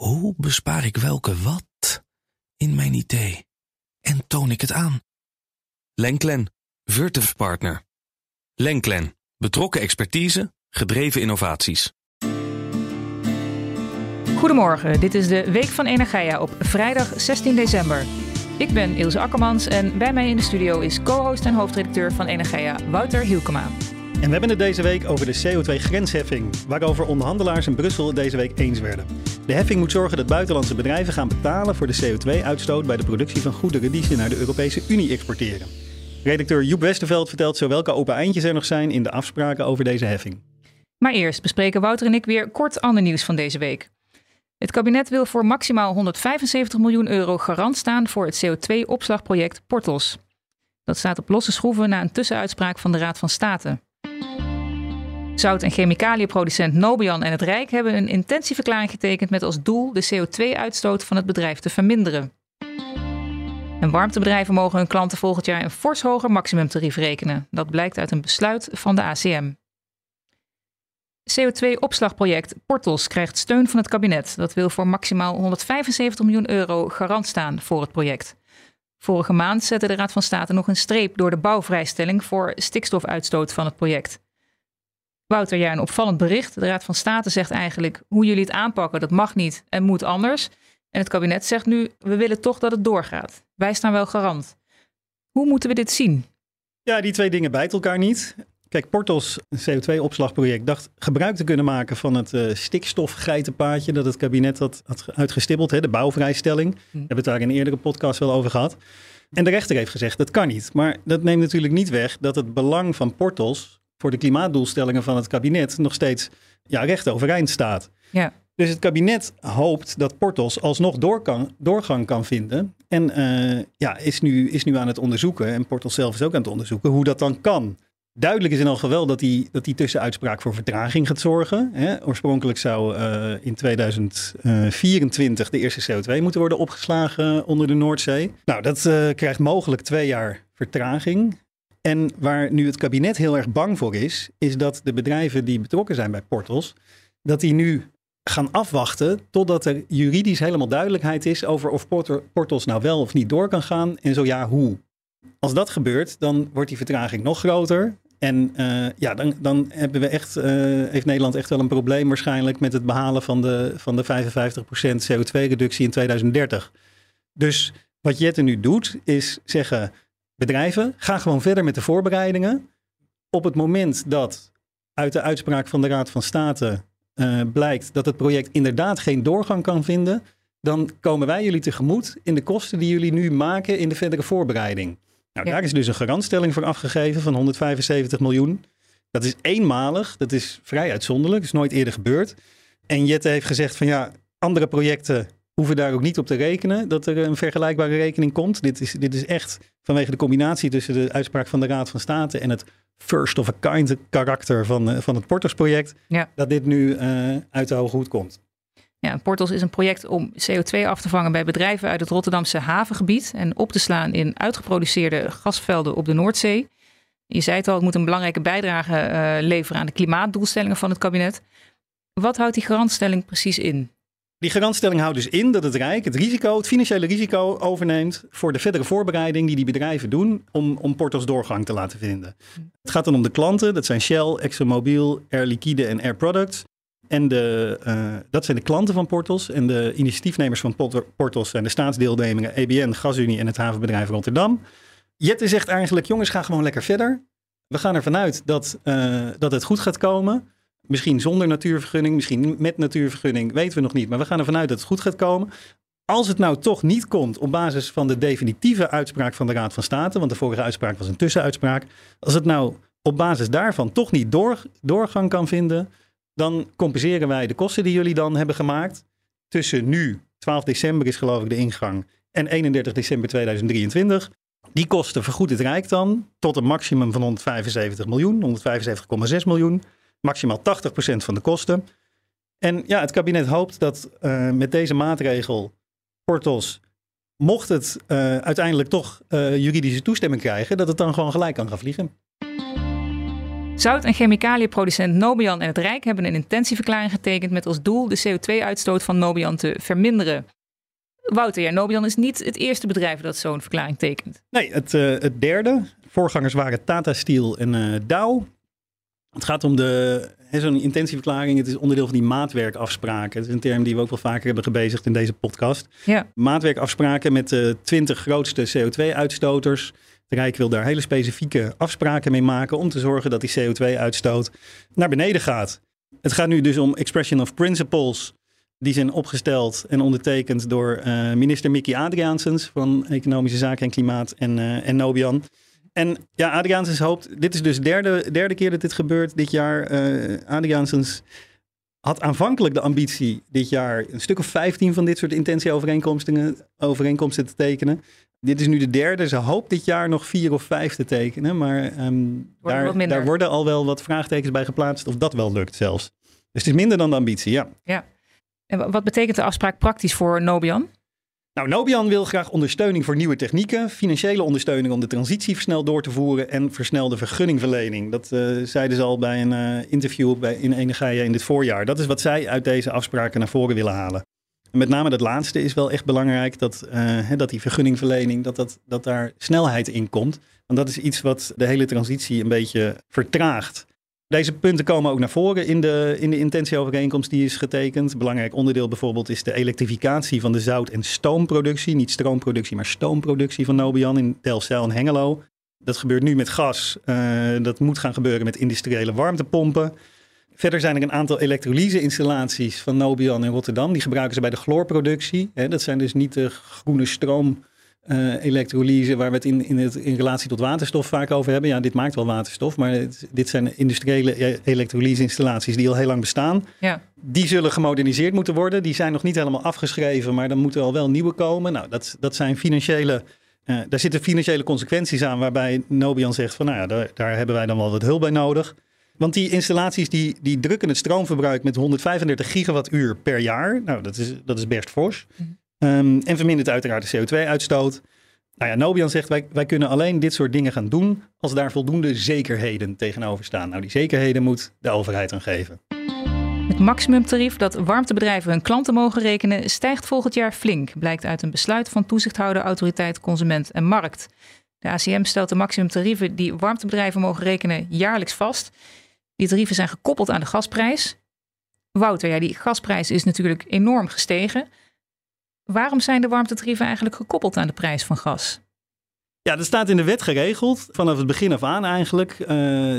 Hoe bespaar ik welke wat in mijn idee? En toon ik het aan? Lenklen, Virtuf Partner. Lenklen, betrokken expertise, gedreven innovaties. Goedemorgen, dit is de Week van Energia op vrijdag 16 december. Ik ben Ilse Akkermans en bij mij in de studio is co-host en hoofdredacteur van Energia, Wouter Hielkema. En we hebben het deze week over de CO2-grensheffing, waarover onderhandelaars in Brussel deze week eens werden. De heffing moet zorgen dat buitenlandse bedrijven gaan betalen voor de CO2-uitstoot bij de productie van goederen die ze naar de Europese Unie exporteren. Redacteur Joep Westerveld vertelt zo welke open eindjes er nog zijn in de afspraken over deze heffing. Maar eerst bespreken Wouter en ik weer kort ander nieuws van deze week. Het kabinet wil voor maximaal 175 miljoen euro garant staan voor het CO2-opslagproject Portos. Dat staat op losse schroeven na een tussenuitspraak van de Raad van State. Zout- en chemicaliënproducent Nobian en het Rijk hebben een intentieverklaring getekend met als doel de CO2-uitstoot van het bedrijf te verminderen. En warmtebedrijven mogen hun klanten volgend jaar een fors hoger maximumtarief rekenen. Dat blijkt uit een besluit van de ACM. CO2-opslagproject Portos krijgt steun van het kabinet. Dat wil voor maximaal 175 miljoen euro garant staan voor het project. Vorige maand zette de Raad van State nog een streep door de bouwvrijstelling voor stikstofuitstoot van het project. Wouter, ja, een opvallend bericht. De Raad van State zegt eigenlijk hoe jullie het aanpakken, dat mag niet en moet anders. En het kabinet zegt nu, we willen toch dat het doorgaat. Wij staan wel garant. Hoe moeten we dit zien? Ja, die twee dingen bijten elkaar niet. Kijk, Portos, een CO2-opslagproject, dacht gebruik te kunnen maken van het uh, stikstofgeitenpaadje dat het kabinet had, had uitgestippeld, hè, de bouwvrijstelling. Hm. We hebben het daar in een eerdere podcast wel over gehad. En de rechter heeft gezegd, dat kan niet. Maar dat neemt natuurlijk niet weg dat het belang van Portos voor de klimaatdoelstellingen van het kabinet nog steeds ja, recht overeind staat. Ja. Dus het kabinet hoopt dat Portos alsnog door kan, doorgang kan vinden. En uh, ja, is nu, is nu aan het onderzoeken, en Portos zelf is ook aan het onderzoeken, hoe dat dan kan. Duidelijk is in al geval dat die, dat die tussenuitspraak voor vertraging gaat zorgen. Hè. Oorspronkelijk zou uh, in 2024 de eerste CO2 moeten worden opgeslagen onder de Noordzee. Nou, dat uh, krijgt mogelijk twee jaar vertraging. En waar nu het kabinet heel erg bang voor is, is dat de bedrijven die betrokken zijn bij Portos, dat die nu gaan afwachten totdat er juridisch helemaal duidelijkheid is over of Portos nou wel of niet door kan gaan en zo ja, hoe. Als dat gebeurt, dan wordt die vertraging nog groter. En uh, ja, dan, dan hebben we echt, uh, heeft Nederland echt wel een probleem waarschijnlijk met het behalen van de, van de 55% CO2-reductie in 2030. Dus wat Jette nu doet, is zeggen: bedrijven, ga gewoon verder met de voorbereidingen. Op het moment dat uit de uitspraak van de Raad van State uh, blijkt dat het project inderdaad geen doorgang kan vinden, dan komen wij jullie tegemoet in de kosten die jullie nu maken in de verdere voorbereiding. Nou, ja. daar is dus een garantstelling voor afgegeven van 175 miljoen. Dat is eenmalig, dat is vrij uitzonderlijk, is nooit eerder gebeurd. En Jette heeft gezegd van ja, andere projecten hoeven daar ook niet op te rekenen dat er een vergelijkbare rekening komt. Dit is, dit is echt vanwege de combinatie tussen de uitspraak van de Raad van State en het first of a kind karakter van, van het Porters-project, ja. dat dit nu uh, uit de hoge hoed komt. Ja, Portals is een project om CO2 af te vangen bij bedrijven uit het Rotterdamse havengebied en op te slaan in uitgeproduceerde gasvelden op de Noordzee. Je zei het al, het moet een belangrijke bijdrage uh, leveren aan de klimaatdoelstellingen van het kabinet. Wat houdt die garantstelling precies in? Die garantstelling houdt dus in dat het Rijk het risico, het financiële risico overneemt voor de verdere voorbereiding die die bedrijven doen om, om Portos doorgang te laten vinden. Het gaat dan om de klanten, dat zijn Shell, ExxonMobil, Air Liquide en Air Products. En de, uh, dat zijn de klanten van Portos. En de initiatiefnemers van Portos zijn de staatsdeelnemingen EBN, GasUnie en het havenbedrijf Rotterdam. Jette zegt eigenlijk, jongens, ga gewoon lekker verder. We gaan ervan uit dat, uh, dat het goed gaat komen. Misschien zonder natuurvergunning, misschien met natuurvergunning, weten we nog niet. Maar we gaan ervan uit dat het goed gaat komen. Als het nou toch niet komt op basis van de definitieve uitspraak van de Raad van State, want de vorige uitspraak was een tussenuitspraak. Als het nou op basis daarvan toch niet door, doorgang kan vinden, dan compenseren wij de kosten die jullie dan hebben gemaakt. Tussen nu, 12 december is geloof ik de ingang, en 31 december 2023. Die kosten vergoedt het Rijk dan tot een maximum van 175 miljoen, 175,6 miljoen. Maximaal 80% van de kosten. En ja, het kabinet hoopt dat uh, met deze maatregel Portos, mocht het uh, uiteindelijk toch uh, juridische toestemming krijgen, dat het dan gewoon gelijk kan gaan vliegen. Zout- en chemicaliënproducent Nobian en het Rijk hebben een intentieverklaring getekend met als doel de CO2-uitstoot van Nobian te verminderen. Wouter, ja, Nobian is niet het eerste bedrijf dat zo'n verklaring tekent. Nee, het, het derde. Voorgangers waren Tata Steel en Dow. Het gaat om de, zo'n intentieverklaring. Het is onderdeel van die maatwerkafspraken. Het is een term die we ook wel vaker hebben gebezigd in deze podcast. Ja. Maatwerkafspraken met de 20 grootste CO2-uitstoters. Het Rijk wil daar hele specifieke afspraken mee maken om te zorgen dat die CO2-uitstoot naar beneden gaat. Het gaat nu dus om expression of principles. Die zijn opgesteld en ondertekend door uh, minister Mickey Adriaansens van Economische Zaken en Klimaat en, uh, en Nobian. En ja, Adriaansens hoopt, dit is dus de derde, derde keer dat dit gebeurt dit jaar. Uh, Adriaansens had aanvankelijk de ambitie dit jaar een stuk of 15 van dit soort intentieovereenkomsten overeenkomsten te tekenen. Dit is nu de derde. Ze hoopt dit jaar nog vier of vijf te tekenen. Maar um, daar, daar worden al wel wat vraagtekens bij geplaatst of dat wel lukt zelfs. Dus het is minder dan de ambitie, ja. Ja. En wat betekent de afspraak praktisch voor Nobian? Nou, Nobian wil graag ondersteuning voor nieuwe technieken, financiële ondersteuning om de transitie versneld door te voeren en versnelde vergunningverlening. Dat uh, zeiden ze al bij een uh, interview bij, in Enegaia in dit voorjaar. Dat is wat zij uit deze afspraken naar voren willen halen. En met name dat laatste is wel echt belangrijk, dat, uh, dat die vergunningverlening, dat, dat, dat daar snelheid in komt. Want dat is iets wat de hele transitie een beetje vertraagt. Deze punten komen ook naar voren in de, in de intentieovereenkomst die is getekend. Belangrijk onderdeel bijvoorbeeld is de elektrificatie van de zout- en stoomproductie. Niet stroomproductie, maar stoomproductie van Nobian in Delfzijl en Hengelo. Dat gebeurt nu met gas. Uh, dat moet gaan gebeuren met industriële warmtepompen. Verder zijn er een aantal elektrolyse-installaties van Nobian in Rotterdam. Die gebruiken ze bij de chloorproductie. Dat zijn dus niet de groene stroom uh, elektrolyse, waar we het in, in, het in relatie tot waterstof vaak over hebben. Ja, dit maakt wel waterstof, maar het, dit zijn industriële elektrolyse-installaties die al heel lang bestaan. Ja. Die zullen gemoderniseerd moeten worden. Die zijn nog niet helemaal afgeschreven, maar dan moeten al wel nieuwe komen. Nou, dat, dat zijn financiële. Uh, daar zitten financiële consequenties aan, waarbij Nobian zegt van, nou ja, daar, daar hebben wij dan wel wat hulp bij nodig. Want die installaties die, die drukken het stroomverbruik met 135 gigawattuur per jaar. Nou, dat is, dat is best fors. Mm. Um, en vermindert uiteraard de CO2-uitstoot. Nou ja, Nobian zegt wij, wij kunnen alleen dit soort dingen gaan doen als daar voldoende zekerheden tegenover staan. Nou, die zekerheden moet de overheid aan geven. Het maximumtarief dat warmtebedrijven hun klanten mogen rekenen stijgt volgend jaar flink, blijkt uit een besluit van toezichthouder Autoriteit Consument en Markt. De ACM stelt de maximumtarieven die warmtebedrijven mogen rekenen jaarlijks vast. Die tarieven zijn gekoppeld aan de gasprijs. Wouter, ja, die gasprijs is natuurlijk enorm gestegen. Waarom zijn de warmtetarieven eigenlijk gekoppeld aan de prijs van gas? Ja, dat staat in de wet geregeld, vanaf het begin af aan eigenlijk. Uh,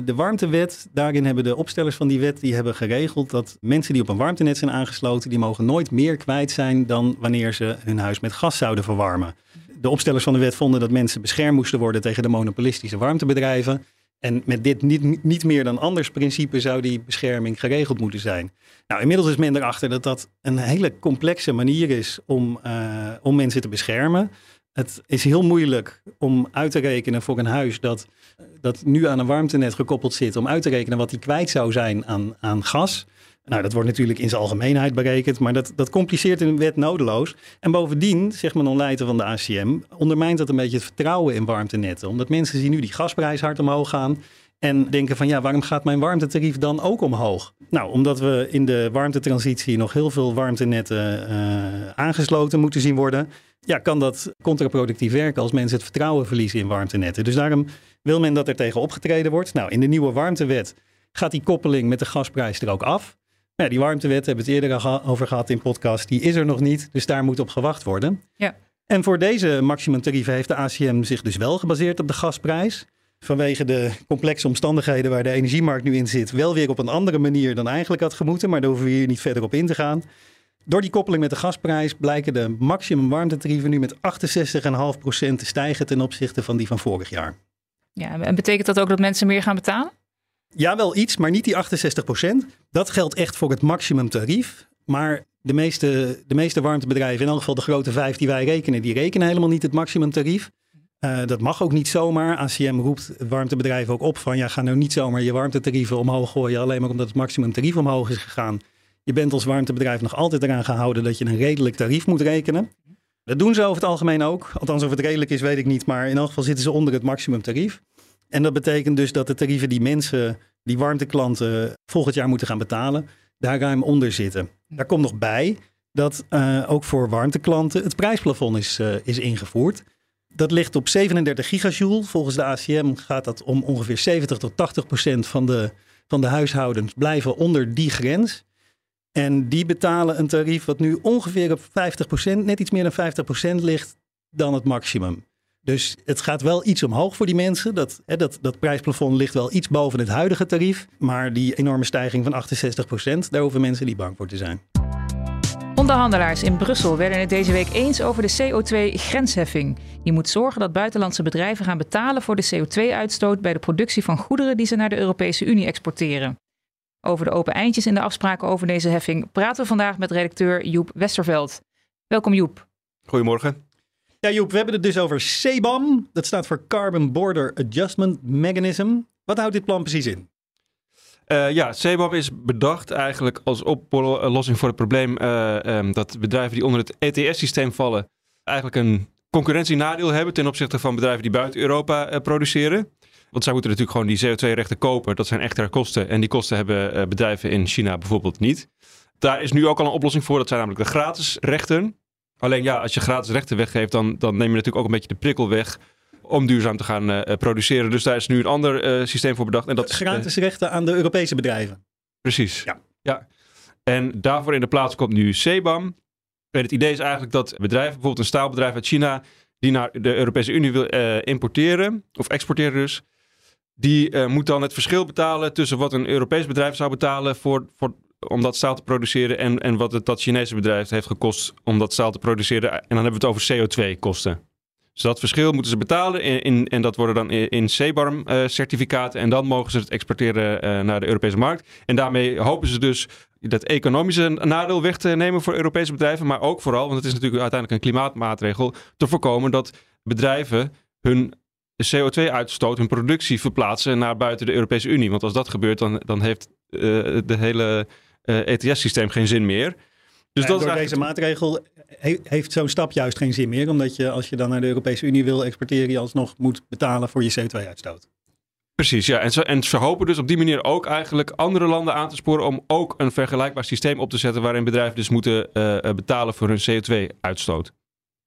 de warmtewet, daarin hebben de opstellers van die wet die hebben geregeld dat mensen die op een warmtenet zijn aangesloten, die mogen nooit meer kwijt zijn dan wanneer ze hun huis met gas zouden verwarmen. De opstellers van de wet vonden dat mensen beschermd moesten worden tegen de monopolistische warmtebedrijven. En met dit niet, niet meer dan anders principe zou die bescherming geregeld moeten zijn. Nou, inmiddels is men erachter dat dat een hele complexe manier is om, uh, om mensen te beschermen. Het is heel moeilijk om uit te rekenen voor een huis dat, dat nu aan een warmtenet gekoppeld zit, om uit te rekenen wat die kwijt zou zijn aan, aan gas. Nou, dat wordt natuurlijk in zijn algemeenheid berekend, maar dat, dat compliceert een wet nodeloos. En bovendien, zegt men onleiter van de ACM, ondermijnt dat een beetje het vertrouwen in warmtenetten. Omdat mensen zien nu die gasprijs hard omhoog gaan. En denken van ja, waarom gaat mijn warmtetarief dan ook omhoog? Nou, omdat we in de warmtetransitie nog heel veel warmtenetten uh, aangesloten moeten zien worden. Ja, kan dat contraproductief werken als mensen het vertrouwen verliezen in warmtenetten. Dus daarom wil men dat er tegen opgetreden wordt. Nou, in de nieuwe warmtewet gaat die koppeling met de gasprijs er ook af. Ja, die warmtewet hebben we het eerder over gehad in podcast. Die is er nog niet, dus daar moet op gewacht worden. Ja. En voor deze maximumtarieven heeft de ACM zich dus wel gebaseerd op de gasprijs. Vanwege de complexe omstandigheden waar de energiemarkt nu in zit, wel weer op een andere manier dan eigenlijk had gemoeten. Maar daar hoeven we hier niet verder op in te gaan. Door die koppeling met de gasprijs blijken de maximum warmtetarieven nu met 68,5% te stijgen ten opzichte van die van vorig jaar. Ja, en betekent dat ook dat mensen meer gaan betalen? Ja, wel iets, maar niet die 68%. Dat geldt echt voor het maximumtarief. Maar de meeste, de meeste warmtebedrijven, in elk geval de grote vijf die wij rekenen, die rekenen helemaal niet het maximumtarief. Uh, dat mag ook niet zomaar. ACM roept warmtebedrijven ook op van ja, ga nou niet zomaar je warmtetarieven omhoog gooien, alleen maar omdat het maximumtarief omhoog is gegaan. Je bent als warmtebedrijf nog altijd eraan gehouden dat je een redelijk tarief moet rekenen. Dat doen ze over het algemeen ook. Althans, of het redelijk is, weet ik niet. Maar in elk geval zitten ze onder het maximumtarief. En dat betekent dus dat de tarieven die mensen die warmteklanten volgend jaar moeten gaan betalen, daar ruim onder zitten. Daar komt nog bij dat uh, ook voor warmteklanten het prijsplafond is, uh, is ingevoerd. Dat ligt op 37 gigajoule. Volgens de ACM gaat dat om ongeveer 70 tot 80 procent van de, van de huishoudens blijven onder die grens. En die betalen een tarief wat nu ongeveer op 50 procent, net iets meer dan 50 procent ligt dan het maximum. Dus het gaat wel iets omhoog voor die mensen. Dat, hè, dat, dat prijsplafond ligt wel iets boven het huidige tarief. Maar die enorme stijging van 68 procent, daar hoeven mensen niet bang voor te zijn. Onderhandelaars in Brussel werden het deze week eens over de CO2-grensheffing. Die moet zorgen dat buitenlandse bedrijven gaan betalen voor de CO2-uitstoot bij de productie van goederen die ze naar de Europese Unie exporteren. Over de open eindjes in de afspraken over deze heffing praten we vandaag met redacteur Joep Westerveld. Welkom Joep. Goedemorgen. Ja Joep, we hebben het dus over CBAM. Dat staat voor Carbon Border Adjustment Mechanism. Wat houdt dit plan precies in? Uh, ja, CBAM is bedacht eigenlijk als oplossing voor het probleem uh, um, dat bedrijven die onder het ETS-systeem vallen eigenlijk een concurrentienadeel hebben ten opzichte van bedrijven die buiten Europa uh, produceren. Want zij moeten natuurlijk gewoon die CO2-rechten kopen. Dat zijn echte kosten. En die kosten hebben bedrijven in China bijvoorbeeld niet. Daar is nu ook al een oplossing voor. Dat zijn namelijk de gratis rechten. Alleen ja, als je gratis rechten weggeeft, dan, dan neem je natuurlijk ook een beetje de prikkel weg om duurzaam te gaan uh, produceren. Dus daar is nu een ander uh, systeem voor bedacht. En dat gratis rechten aan de Europese bedrijven. Precies. Ja. ja. En daarvoor in de plaats komt nu CBAM. En het idee is eigenlijk dat bedrijven, bijvoorbeeld een staalbedrijf uit China, die naar de Europese Unie wil uh, importeren, of exporteren dus, die moet dan het verschil betalen tussen wat een Europees bedrijf zou betalen voor, voor, om dat staal te produceren en, en wat het dat Chinese bedrijf heeft gekost om dat staal te produceren. En dan hebben we het over CO2-kosten. Dus dat verschil moeten ze betalen in, in en dat worden dan in, CBARM-certificaten. en dan mogen ze het exporteren uh, naar de Europese markt. En daarmee hopen ze dus dat economische nadeel weg te nemen voor Europese bedrijven. Maar ook vooral, want het is natuurlijk uiteindelijk een klimaatmaatregel, te voorkomen dat bedrijven hun CO2-uitstoot, hun productie verplaatsen naar buiten de Europese Unie. Want als dat gebeurt, dan, dan heeft uh, de hele eh, ETS-systeem geen zin meer. Dus dat door deze maatregel heeft zo'n stap juist geen zin meer. Omdat je als je dan naar de Europese Unie wil exporteren, je alsnog moet betalen voor je CO2-uitstoot. Precies, ja. En ze, en ze hopen dus op die manier ook eigenlijk andere landen aan te sporen om ook een vergelijkbaar systeem op te zetten waarin bedrijven dus moeten uh, betalen voor hun CO2-uitstoot.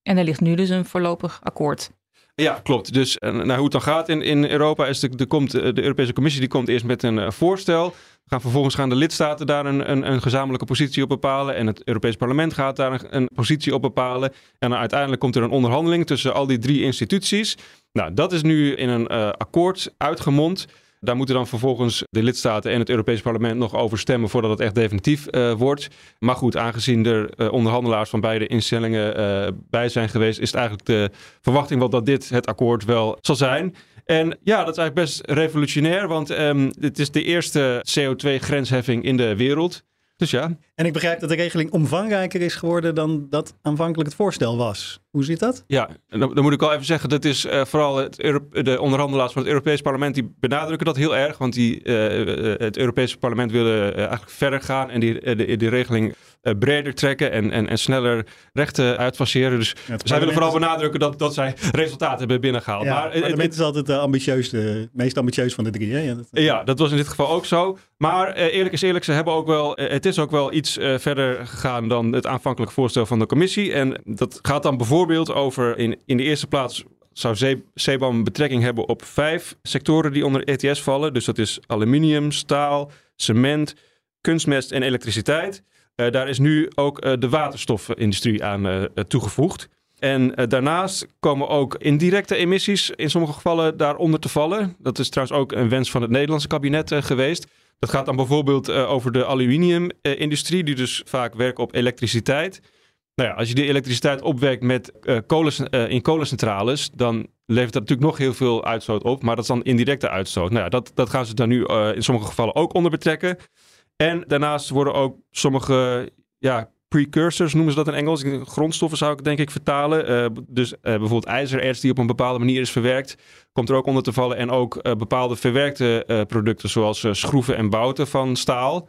En er ligt nu dus een voorlopig akkoord. Ja, klopt. Dus nou, hoe het dan gaat in, in Europa is de, de, komt, de Europese Commissie die komt eerst met een uh, voorstel. Gaan vervolgens gaan de lidstaten daar een, een, een, gezamenlijke positie op bepalen. En het Europees Parlement gaat daar een, een positie op bepalen. En uiteindelijk komt er een onderhandeling tussen al die drie instituties. Nou, dat is nu in een uh, akkoord uitgemond. Daar moeten dan vervolgens de lidstaten en het Europese parlement nog over stemmen voordat het echt definitief uh, wordt. Maar goed, aangezien er uh, onderhandelaars van beide instellingen uh, bij zijn geweest, is het eigenlijk de verwachting wel dat dit het akkoord wel zal zijn. En ja, dat is eigenlijk best revolutionair, want um, het is de eerste CO2-grensheffing in de wereld. Dus ja. En ik begrijp dat de regeling omvangrijker is geworden dan dat aanvankelijk het voorstel was. Hoe zit dat? Ja, dan, dan moet ik wel even zeggen, dat is uh, vooral het de onderhandelaars van het Europees Parlement die benadrukken dat heel erg. Want die, uh, het Europese parlement wilde eigenlijk verder gaan en die, die, die regeling breder trekken en, en, en sneller rechten uitfaseren. Dus ja, zij willen vooral benadrukken dat, dat zij resultaten hebben binnengehaald. Ja, maar, het parlement is altijd de ambitieus, de meest ambitieus van de drie. Hè? Ja, dat, ja, dat was in dit geval ook zo. Maar eerlijk is eerlijk, ze hebben ook wel, het is ook wel iets verder gegaan dan het aanvankelijk voorstel van de commissie. En dat gaat dan bijvoorbeeld over in, in de eerste plaats zou CBAM betrekking hebben op vijf sectoren die onder ETS vallen. Dus dat is aluminium, staal, cement, kunstmest en elektriciteit. Uh, daar is nu ook uh, de waterstofindustrie aan uh, toegevoegd. En daarnaast komen ook indirecte emissies in sommige gevallen daaronder te vallen. Dat is trouwens ook een wens van het Nederlandse kabinet geweest. Dat gaat dan bijvoorbeeld over de aluminiumindustrie, die dus vaak werkt op elektriciteit. Nou ja, als je die elektriciteit opwekt met, kolens, uh, in kolencentrales, dan levert dat natuurlijk nog heel veel uitstoot op, maar dat is dan indirecte uitstoot. Nou ja, dat, dat gaan ze dan nu in sommige gevallen ook onder betrekken. En daarnaast worden ook sommige ja, precursors noemen ze dat in Engels. Grondstoffen zou ik denk ik vertalen. Uh, dus uh, bijvoorbeeld ijzererts die op een bepaalde manier is verwerkt, komt er ook onder te vallen. En ook uh, bepaalde verwerkte producten zoals schroeven en bouten van staal.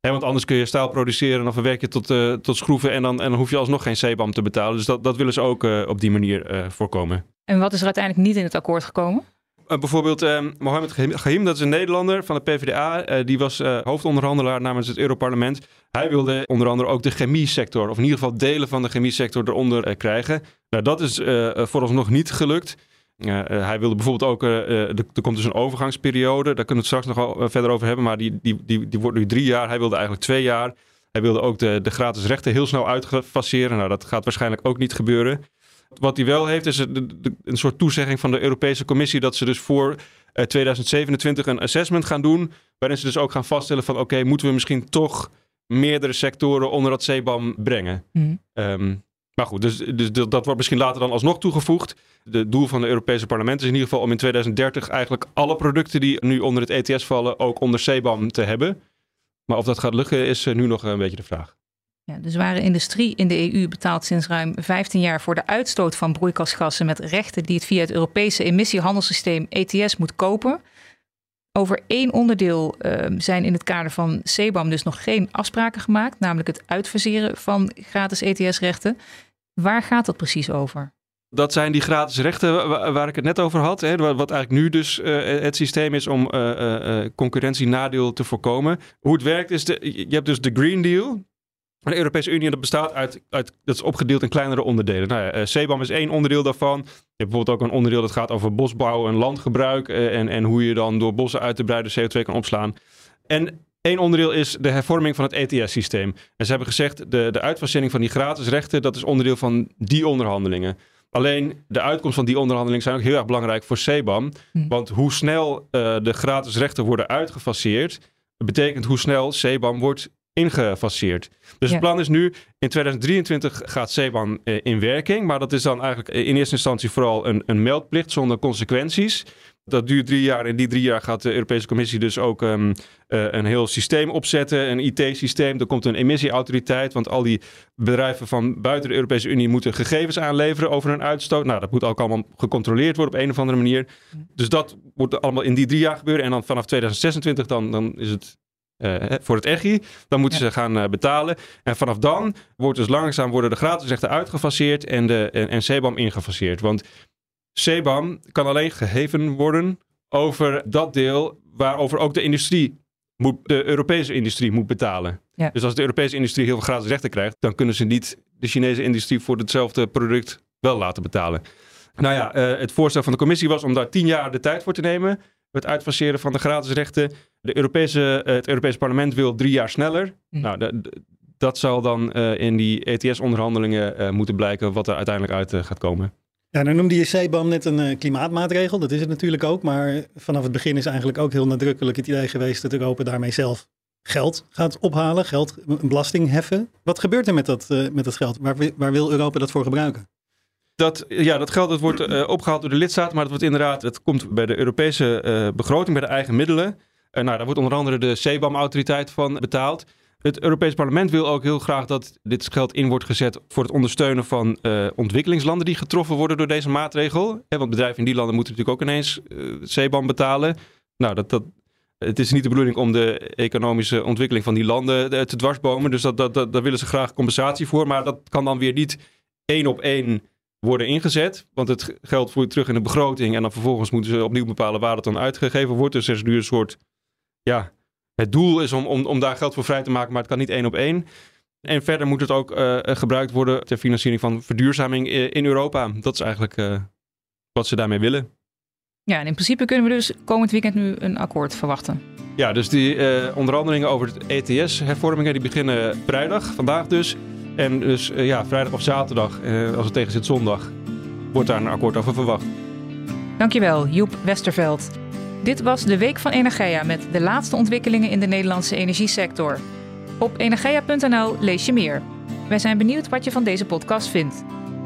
Hè, want anders kun je staal produceren en dan verwerk je tot, tot schroeven en dan, en dan hoef je alsnog geen CBAM te betalen. Dus dat, dat willen ze ook op die manier voorkomen. En wat is er uiteindelijk niet in het akkoord gekomen? Eh, bijvoorbeeld uh, Mohamed Gahim, dat is een Nederlander van de PvdA. Uh, die was uh, hoofdonderhandelaar namens het Europarlement. Hij wilde onder andere ook de chemiesector, of in ieder geval delen van de chemiesector eronder krijgen. Nou, dat is vooralsnog niet gelukt. hij wilde bijvoorbeeld ook, er komt dus een overgangsperiode, daar kunnen we het straks nog verder over hebben, maar die, die, die, die wordt nu drie jaar. Hij wilde eigenlijk twee jaar. Hij wilde ook de, de gratis rechten heel snel uitfaceren. Nou, dat gaat waarschijnlijk ook niet gebeuren. Wat hij wel heeft, is een soort toezegging van de Europese Commissie dat ze dus voor 2027 eh, een assessment gaan doen. Waarin ze dus ook gaan vaststellen van oké, moeten we misschien toch meerdere sectoren onder dat CBAM brengen. Mhm. Ehm, maar goed, dus, dus dat wordt misschien later dan alsnog toegevoegd. Het doel van het Europese parlement is in ieder geval om in 2030 eigenlijk alle producten die nu onder het ETS vallen ook onder CBAM te hebben. Maar of dat gaat lukken is eh, nu nog een beetje de vraag. Ja, de zware industrie in de EU betaalt sinds ruim 15 jaar voor de uitstoot van broeikasgassen met rechten die het via het Europese emissiehandelssysteem ETS moet kopen. Over één onderdeel uh, zijn in het kader van CBAM dus nog geen afspraken gemaakt, namelijk het uitfaseren van gratis ETS-rechten. Waar gaat dat precies over? Dat zijn die gratis rechten waar ik het net over had. Hè, wat eigenlijk nu dus uh, het systeem is om uh, uh, concurrentienadeel te voorkomen. Hoe het werkt is, de, je hebt dus de Green Deal. De Europese Unie dat bestaat uit, uit, dat is opgedeeld in kleinere onderdelen. Nou ja, CBAM is één onderdeel daarvan. Je hebt bijvoorbeeld ook een onderdeel dat gaat over bosbouw en landgebruik. en, en hoe je dan door bossen uit te breiden CO2 kan opslaan. En één onderdeel is de hervorming van het ETS-systeem. En ze hebben gezegd, de, de uitfasering van die gratis rechten, dat is onderdeel van die onderhandelingen. Alleen de uitkomst van die onderhandelingen zijn ook heel erg belangrijk voor CBAM. Hm. Want hoe snel uh, de gratis rechten worden uitgefaseerd, betekent hoe snel CBAM wordt ingefaseerd. Dus het plan is nu, in 2023 gaat CBAM uh, in werking. Maar dat is dan eigenlijk in eerste instantie vooral een, een meldplicht zonder consequenties. Dat duurt drie jaar. In die drie jaar gaat de Europese Commissie dus ook um, uh, een heel systeem opzetten. Een IT-systeem. Er komt een emissieautoriteit. Want al die bedrijven van buiten de Europese Unie moeten gegevens aanleveren over hun uitstoot. Nou, dat moet ook allemaal gecontroleerd worden op een of andere manier. Dus dat moet allemaal in die drie jaar gebeuren. En dan vanaf 2026 dan, dan is het uh, voor het EGI. Dan moeten ze gaan uh, betalen. En vanaf dan wordt dus langzaam worden de gratis rechten uitgefaseerd en, de, en, en CBAM ingefaseerd. Want CBAM kan alleen geheven worden over dat deel waarover ook de industrie moet, de Europese industrie moet betalen. Dus als de Europese industrie heel veel gratis rechten krijgt, dan kunnen ze niet de Chinese industrie voor hetzelfde product wel laten betalen. Nou ja, uh, het voorstel van de commissie was om daar tien jaar de tijd voor te nemen. Het uitfaseren van de gratis rechten. De Europese, uh, het Europese parlement wil drie jaar sneller. Hm. Nou, de, dat zal dan uh, in die ETS-onderhandelingen moeten blijken wat er uiteindelijk uit gaat komen. Ja, dan noemde je CBAM net een klimaatmaatregel. Dat is het natuurlijk ook. Maar vanaf het begin is eigenlijk ook heel nadrukkelijk het idee geweest dat Europa daarmee zelf geld gaat ophalen, geld, een belasting heffen. Wat gebeurt er met dat, met dat geld? Waar, waar wil Europa dat voor gebruiken? Dat, ja, dat geld dat wordt opgehaald door de lidstaten, maar dat wordt inderdaad, het komt bij de Europese begroting, bij de eigen middelen. Nou, daar wordt onder andere de CBAM-autoriteit van betaald. Het Europees Parlement wil ook heel graag dat dit geld in wordt gezet voor het ondersteunen van uh, ontwikkelingslanden die getroffen worden door deze maatregel. want bedrijven in die landen moeten natuurlijk ook ineens uh, CBAM betalen. Nou, dat, dat, het is niet de bedoeling om de economische ontwikkeling van die landen te dwarsbomen. Dus dat, dat, dat, daar willen ze graag compensatie voor. Maar dat kan dan weer niet één op één worden ingezet. Want het geld vloeit terug in de begroting. En dan vervolgens moeten ze opnieuw bepalen waar het dan uitgegeven wordt. Dus er is nu een soort ja, het doel is om, om, om daar geld voor vrij te maken, maar het kan niet één op één. En verder moet het ook uh, gebruikt worden ter financiering van verduurzaming in Europa. Dat is eigenlijk uh, wat ze daarmee willen. Ja, en in principe kunnen we dus komend weekend nu een akkoord verwachten. Ja, dus die uh, onderhandelingen over het ETS-hervormingen die beginnen vrijdag, vandaag dus. En dus ja, vrijdag of zaterdag, als het tegen zit zondag, wordt daar een akkoord over verwacht. Dankjewel, Joep Westerveld. Dit was de Week van Energia met de laatste ontwikkelingen in de Nederlandse energiesector. Op energia.nl lees je meer. Wij zijn benieuwd wat je van deze podcast vindt.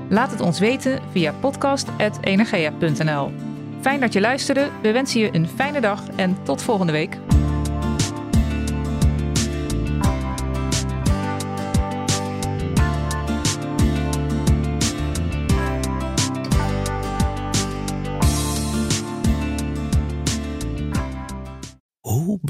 Laat het ons weten via podcast.energia.nl. Fijn dat je luisterde. We wensen je een fijne dag en tot volgende week.